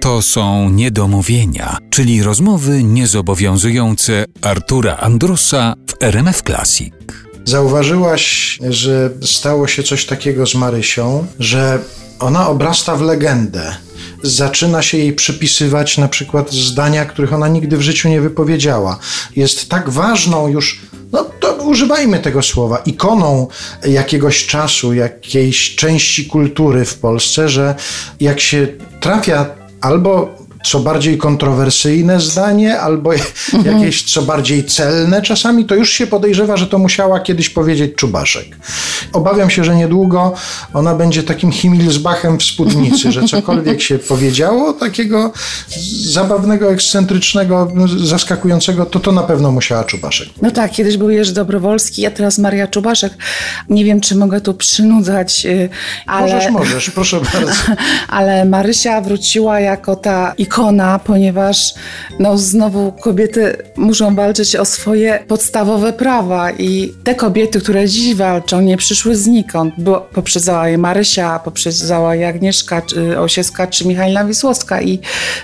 To są niedomówienia, czyli rozmowy niezobowiązujące Artura Andrusa w RMF Classic. Zauważyłaś, że stało się coś takiego z Marysią, że ona obrasta w legendę. Zaczyna się jej przypisywać na przykład zdania, których ona nigdy w życiu nie wypowiedziała. Jest tak ważną już, no to używajmy tego słowa, ikoną jakiegoś czasu, jakiejś części kultury w Polsce, że jak się trafia albo co bardziej kontrowersyjne zdanie, albo jakieś co bardziej celne czasami, to już się podejrzewa, że to musiała kiedyś powiedzieć Czubaszek. Obawiam się, że niedługo ona będzie takim Himilsbachem w spódnicy, że cokolwiek się powiedziało takiego zabawnego, ekscentrycznego, zaskakującego, to to na pewno musiała Czubaszek. No tak, kiedyś był Jerzy Dobrowolski, a teraz Maria Czubaszek. Nie wiem, czy mogę tu przynudzać, y, ale... Możesz, możesz, proszę bardzo. ale Marysia wróciła jako ta ikona, ponieważ no, znowu kobiety muszą walczyć o swoje podstawowe prawa i te kobiety, które dziś walczą, nie przyszły znikąd. Było, poprzedzała je Marysia, poprzedzała je Agnieszka czy Osiewska czy Michailna Wisłocka i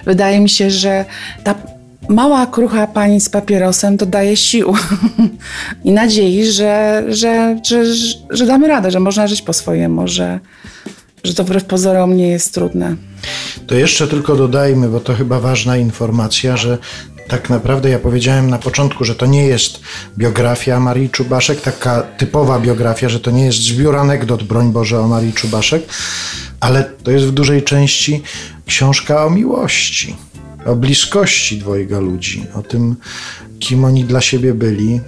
wydaje mi się, że ta mała, krucha pani z papierosem dodaje sił i nadziei, że, że, że, że, damy radę, że można żyć po swojemu, że, że to wbrew pozorom nie jest trudne. To jeszcze tylko dodajmy, bo to chyba ważna informacja, że tak naprawdę ja powiedziałem na początku, że to nie jest biografia Marii Czubaszek, taka typowa biografia, że to nie jest zbiór anegdot, broń Boże, o Marii Czubaszek, ale to jest w dużej części książka o miłości, o bliskości dwojga ludzi, o tym, kim oni dla siebie byli.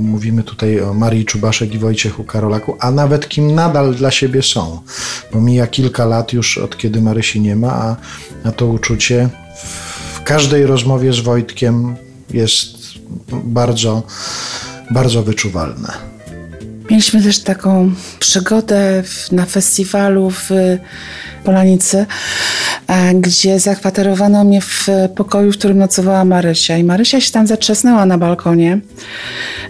Mówimy tutaj o Marii Czubaszek i Wojciechu Karolaku, a nawet kim nadal dla siebie są. Bo mija kilka lat już od kiedy Marysi nie ma, a, a to uczucie w każdej rozmowie z Wojtkiem jest bardzo, bardzo wyczuwalne. Mieliśmy też taką przygodę na festiwalu w Polanicy, gdzie zakwaterowano mnie w pokoju, w którym nocowała Marysia. I Marysia się tam zatrzasnęła na balkonie.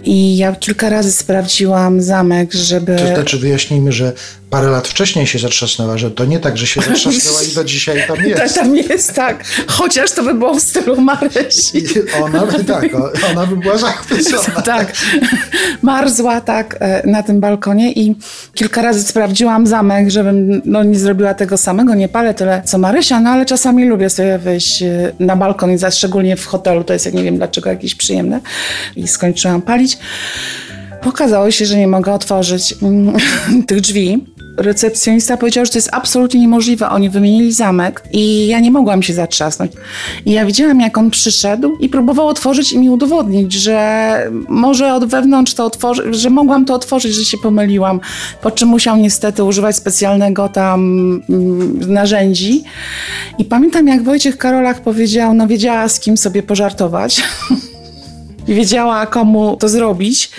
I ja kilka razy sprawdziłam zamek, żeby. To znaczy, wyjaśnijmy, że parę lat wcześniej się zatrzasnęła, że to nie tak, że się zatrzasnęła i do dzisiaj tam jest. Tak, tam jest, tak. Chociaż to by było w stylu Marysi. Ona by tak, ona by była zachwycona. tak. Marzła tak e, na tym balkonie i kilka razy sprawdziłam zamek, żebym no, nie zrobiła tego samego, nie palę tyle co Marysia, no ale czasami lubię sobie wyjść e, na balkon i za, szczególnie w hotelu, to jest, jak nie wiem dlaczego, jakieś przyjemne. I skończyłam palić. Okazało się, że nie mogę otworzyć mm, tych drzwi recepcjonista powiedział, że to jest absolutnie niemożliwe. Oni wymienili zamek i ja nie mogłam się zatrzasnąć. I ja widziałam, jak on przyszedł i próbował otworzyć i mi udowodnić, że może od wewnątrz to otworzyć, że mogłam to otworzyć, że się pomyliłam. Po czym musiał niestety używać specjalnego tam mm, narzędzi. I pamiętam, jak Wojciech Karolak powiedział, no wiedziała z kim sobie pożartować. i wiedziała, komu to zrobić.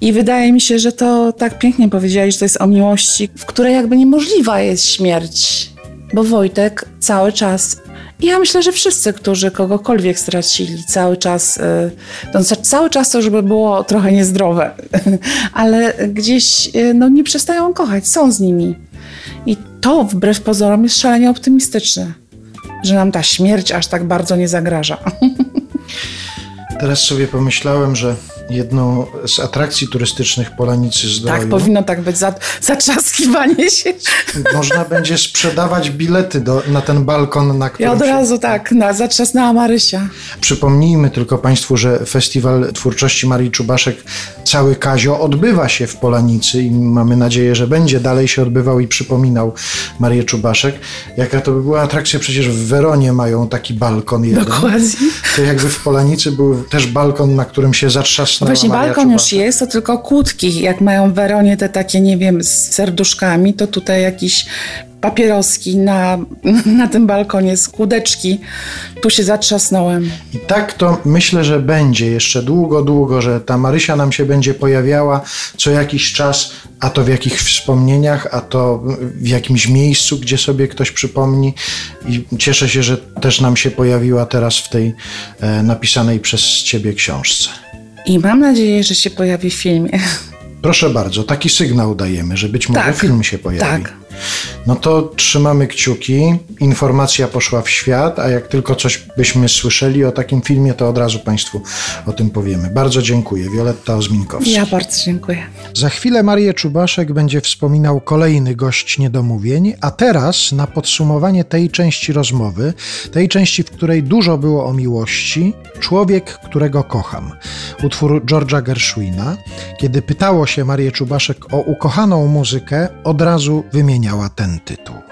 I wydaje mi się, że to tak pięknie powiedzieli, że to jest o miłości, w której jakby niemożliwa jest śmierć. Bo Wojtek cały czas i ja myślę, że wszyscy, którzy kogokolwiek stracili, cały czas, y, no, cały czas to, żeby było trochę niezdrowe, ale gdzieś y, no, nie przestają kochać, są z nimi. I to wbrew pozorom jest szalenie optymistyczne, że nam ta śmierć aż tak bardzo nie zagraża. Teraz sobie pomyślałem, że jedną z atrakcji turystycznych Polanicy Zdroju. Tak, powinno tak być, za, zatrzaskiwanie się. Można będzie sprzedawać bilety do, na ten balkon, na którym... Ja od razu tak, na, zatrzasnęła Marysia. Przypomnijmy tylko Państwu, że Festiwal Twórczości Marii Czubaszek cały Kazio odbywa się w Polanicy i mamy nadzieję, że będzie dalej się odbywał i przypominał Marię Czubaszek. Jaka to by była atrakcja? Przecież w Weronie mają taki balkon jeden. Dokładnie. To jakby w Polanicy był też balkon, na którym się Właśnie balkon już jest, to tylko kłódki. Jak mają w Weronie te takie, nie wiem, z serduszkami, to tutaj jakiś papieroski na, na tym balkonie z kłódeczki. Tu się zatrzasnąłem. I tak to myślę, że będzie jeszcze długo, długo, że ta Marysia nam się będzie pojawiała co jakiś czas, a to w jakichś wspomnieniach, a to w jakimś miejscu, gdzie sobie ktoś przypomni. I cieszę się, że też nam się pojawiła teraz w tej e, napisanej przez Ciebie książce. I mam nadzieję, że się pojawi w filmie. Proszę bardzo, taki sygnał dajemy, że być może tak, film się pojawi. Tak. No to trzymamy kciuki. Informacja poszła w świat, a jak tylko coś byśmy słyszeli o takim filmie, to od razu Państwu o tym powiemy. Bardzo dziękuję. Wioletta Ozminkowska. Ja bardzo dziękuję. Za chwilę Marię Czubaszek będzie wspominał kolejny gość niedomówień, a teraz na podsumowanie tej części rozmowy, tej części, w której dużo było o miłości, Człowiek, którego kocham. Utwór George'a Gershwina. Kiedy pytało się Marię Czubaszek o ukochaną muzykę, od razu wymieniała ten tytuł.